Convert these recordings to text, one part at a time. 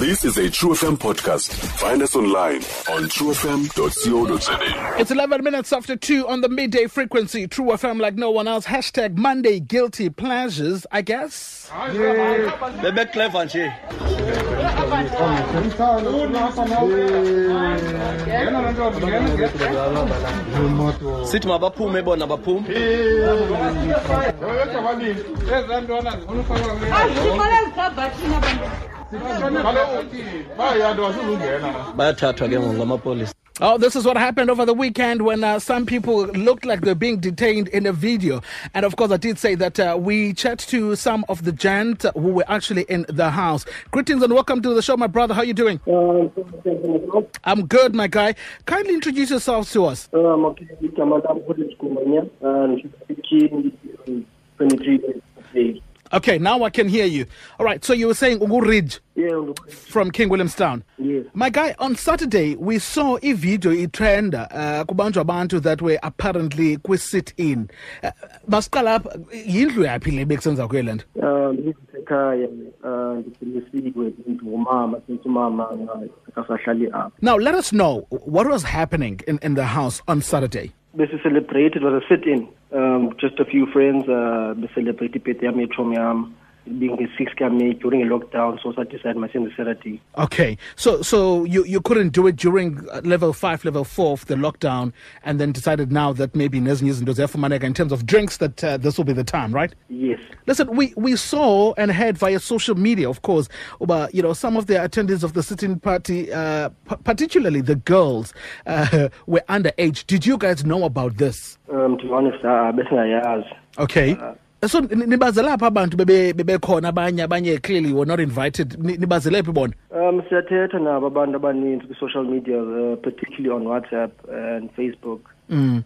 This is a True FM podcast. Find us online on truefm.co.za. It's 11 minutes after 2 on the midday frequency. True FM like no one else. Hashtag Monday guilty pleasures, I guess. bebe clever nje sithi mabaphume bona baphume bayathathwa ke ngoku ngamapolisa Oh, this is what happened over the weekend when uh, some people looked like they're being detained in a video. And of course, I did say that uh, we chat to some of the gent who were actually in the house. Greetings and welcome to the show, my brother. How are you doing? I'm good, my guy. Kindly introduce yourselves to us. Um, okay, igama lami College Kumanya, and 23 years of age. Okay, now I can hear you. All right, so you were saying Ugu Ridge Yeah, from King Williamstown. yes. My guy, on Saturday, we saw a video, a trend, uh, kubantu abantu that were apparently kwi-sit in. Uh, Basiqala apha, yindlu yaphi le bekusenza kuyo le nto? Um, ngisekhaya, ngumama, since umama akasahlali apha. Now, let us know what was happening in, in the house on Saturday. Bese celebrate, it was a sit-in. Um, just a few friends, uh, celebrate ibirthday yami eTrom yami. Being a six May during a lockdown, so I decided myself Saturday. Okay, so so you, you couldn't do it during uh, level five, level four of the lockdown, and then decided now that maybe Nezinyiz and Joseph Manega, in terms of drinks, that uh, this will be the time, right? Yes. Listen, we, we saw and heard via social media, of course, about you know some of the attendees of the sitting party, uh, p- particularly the girls, uh, were underage. Did you guys know about this? Um, to be honest, uh, besingayazi. Okay. So ni- nibazela apha abantu bebe- bebekhona abanye abanye clearly were not invited Ni- nibazele phi bona Um, siyathetha nabo abantu abaninzi kwi-social media, uh, particularly on WhatsApp and Facebook. Mm.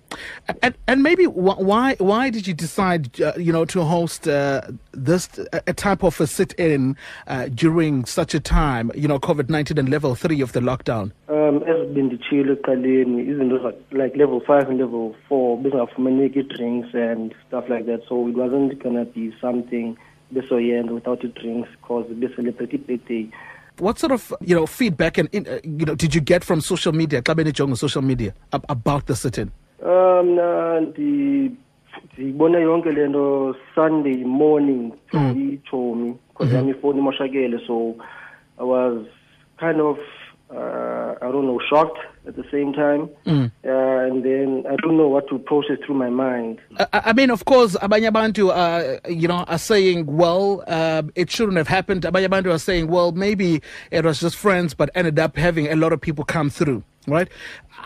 And, and maybe why why did you decide uh, you know to host uh, this a type of a sit-in uh, during such a time you know COVID nineteen and level three of the lockdown? Um, as benditshilo ekuqaleni izinto like level five and level four bezingafumaneki drinks and stuff like that. So it wasn't gonna be something besoyenza without the drinks because becelebrate ibirthday. What sort of you know feedback and uh, you know did you get from social media, xa benijonga social media ab- about the sit-in? um na ndi- ndiyibone yonke le nto sunday morning ichomi because yami ifoni imoshakele. So i was kind of uh, i don't know shocked at the same time. Uh, and then i don't know what to process through my mind. I, I mean, of course, abanye abantu, uh, you know, are saying, well, uh, it shouldn't have happened. Abanye abantu are saying, well, maybe it was just friends, but ended up having a lot of people come through, right?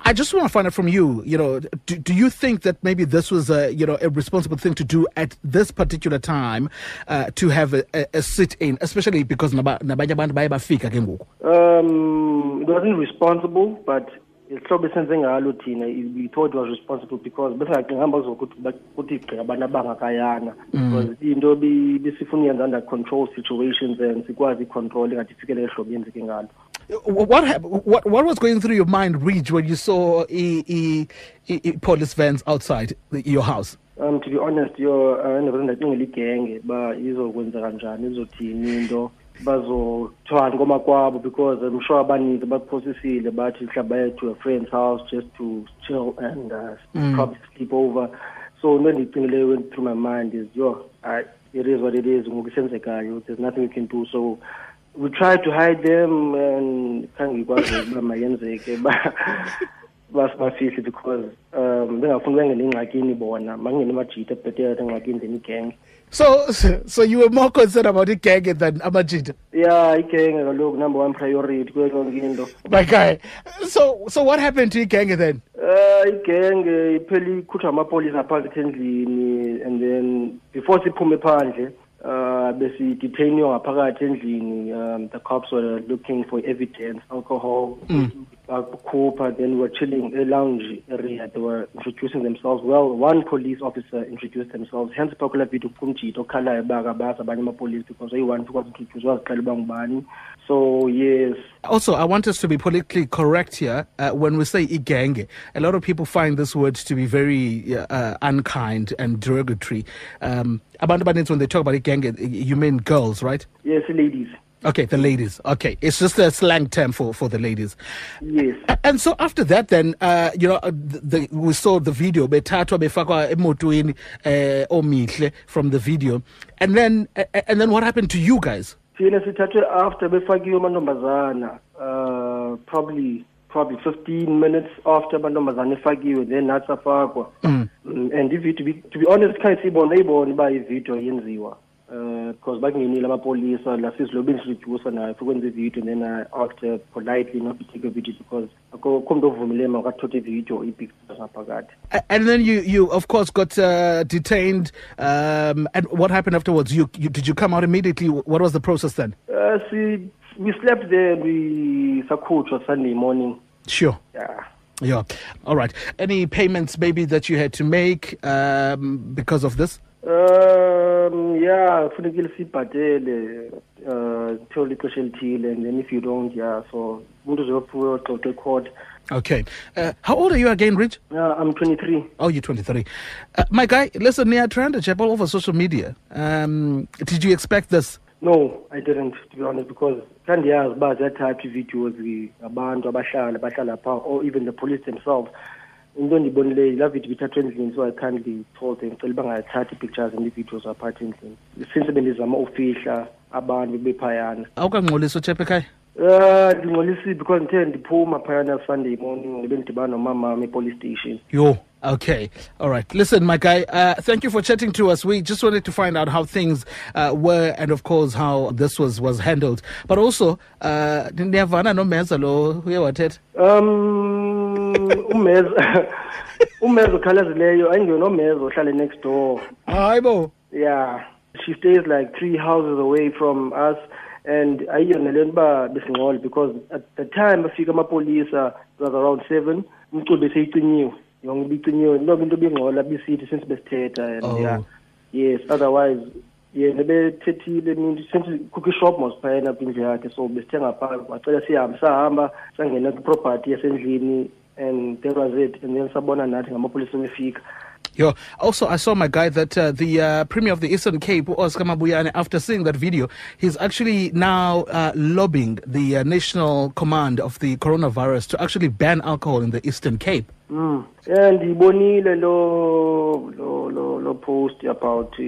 I just want to find out from you, you know, do, do you think that maybe this was a, you know, a responsible thing to do at this particular time uh, to have a, a, a sit-in, especially because naba- nabanye abantu baye bafika ke ngoku? Um, it wasn't responsible, but ihlobo esenze ngalo thina we thought it was responsible because besingaqingamba kuzokuthi gqi abantu abangakayana because into besifuna uyenza under control situations and sikwazi icontrol ingathi ifikele ehlobo yenzeke ngalo What, what what was going through your mind, Rich, when you saw e, e, e, e, police vans outside the, your house? um to be honest yo andibeze ndacingela igenge uba izokwenzeka njani izothini into bazothwani komakwabo because i'm sure abaninzi bakuphosisile bathi mhlawumbi baye to a friend's house just to chill and uh, probably sleep over. So into endiyicingileyo went through my mind is yo it is what it is ngoku isenzekayo there's nothing we can do. So we tried to hide them and khange ikwazi uba mayenzeke basibafihle because um bengafuni bengene engxakini bona makungene amajita ebhetere engxakini then igenge So, so you were more concerned about the gang than Amajita, ya igenge kaloku number one priority kuyo yonke into my guy. So, so what happened to gang then? um igenge iphela ikhutshwa amapolisa phakathi endlini and then before siphume phandle besidetainiwe ngaphakathi endlini um the cops were looking for evidence alcohol bakukhupha then we were chilling e-lounge area they were introducing themselves well one police officer introduced themselves hence kula video kumjito okhalayo uba akabazi abanye amapolisi because oyi-one two kwazintroduce wazixela uba ngubani so yes Also, I want us to be politically correct here. Uh, when we say igenge, a lot of people find this word to be very uh, unkind and derogatory. Um, abantu when they talk about igenge, you mean girls, right? yes ladies Okay, the ladies. Okay, it's just a slang term for, for the ladies. yes And so after that, then uh, you know, uh, the, the, we saw the video. Bethatwa befakwa emotweni uh, omihle from the video, and then uh, and then what happened to you guys? thina sithathwe after befakiwe amantombazana uh probably probably 15 minutes after amantombazana efakiwe then nathi safakwa mm. and ividiyo to be, to be honest khaye siyibona ayibona uba ividiyo yenziwa because bakungenile amapolisa la sizilobeni sireducer nayo ukwenza ividiyo and then i asked her politely not to take a video because akukho mntu ovumileyo makathote ividiyo ipictures ngaphakathi And then you, you of course got uh, detained. Um, and what happened afterwards? You, you did you come out immediately? What was the process then? uh si, we slept there we sakhutshwa sunday morning Sure. yeah Yeah. All right. Any payments maybe that you had to make um, because of this? Um yeah kufanele sibhadele uh till ixesha elithile and then if you don't yeah so umuntu uzophuwa uxoxa ecourt Okay. Uh, how old are you again, Rich? uh, I'm 23 Oh, you're 23. Uh, my guy, listen, near trend chap all over social media. Um, did you expect this? no I didn't to be honest because kandiyazi uba ziyathathwa ii-videos ngabantu abahlala bahlala phaa or even the police themselves into endiyibonileyo laa video ibithathwa endlini so i kindly told them cela bangayithathi ii-pictures and ii-videos aphathi endlini since bendizama ufihla abantu bephayana awukangxolisi uchap ekhaya Uh, ndingcolisile because ndithe ndiphuma phayana sunday morning ndibe ndidibana nomamam epolice station Yo. Okay. All right. Listen, my guy, uh, thank you for chatting to us. We just wanted to find out how things uh, were and, of course, how this was, was handled. But also, uh, niyavana nomenza lo uye wathetha um umezo umezo okhalazileyo ayingenomezo ohlale next door. Hayi bo. Yeah she stays like three houses away from us and ayiyona le nto uba besingxole because at the time bafika amapolisa it was around seven umculo beseyicinyiwe yonke ibicinyiwe noba into bingxola bisithi since besithetha and Oh. yeah. Yes otherwise yena bethethile mintu since kukho ishop mos phayana kwindlu yakhe so besithenga phaa wacela sihambe sahamba sangena kwiproperty yasendlini and that was it and then sabona nathi ngamapolisa befika Yo, also, I saw my guy that uh, the uh, Premier of the Eastern Cape, Oscar Mabuyane, after seeing that video, he's actually now uh, lobbying the uh, National Command of the coronavirus to actually ban alcohol in the Eastern Cape. Mm. Ndiyibonile lo lo lo lo post about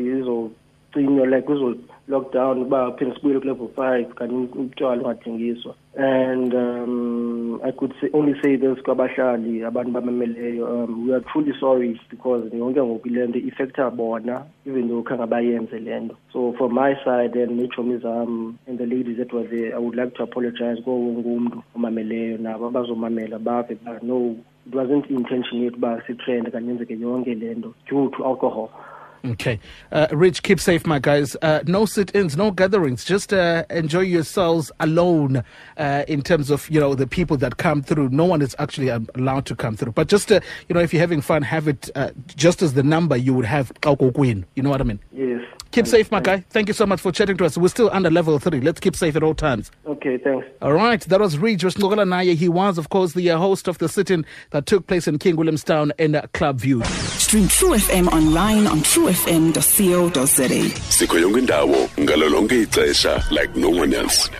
izocinywa like kuzo lockdown uba phinde sibuyele kulevel five kanti utywala ungathengiswa. And um, i could say, only say this kwabahlali abantu bamameleyo um, we are truly sorry because yonke ngoku le nto ifektha bona even though khange bayenze le nto. So for my side and neetshomi zam and the ladies that were there i would like to apologize kuwo wonke umntu omameleyo. Nabo abazomamela bave ba no it wasn't intention yethu uba sitrend kanti yenzeke yonke le nto due to alcohol Okay. Uh, Rich, keep safe, my guys. Uh, no sit ins, no gatherings. Just uh, enjoy yourselves alone uh, in terms of, you know, the people that come through. No one is actually um, allowed to come through. But just, uh, you know, if you're having fun, have it uh, just as the number you would have. Queen. You know what I mean? yes Keep safe, my guy. Thank you so much for chatting to us. We're still under level three. Let's keep safe at all times. okay thanks All right, that was Reed Ngogola Naye. He was, of course, the uh, host of the sit-in that took place in King Williamstown in uh, Club View. Stream True FM online on truefm.co.za. sikho yonke indawo ngalo ixesha like no one else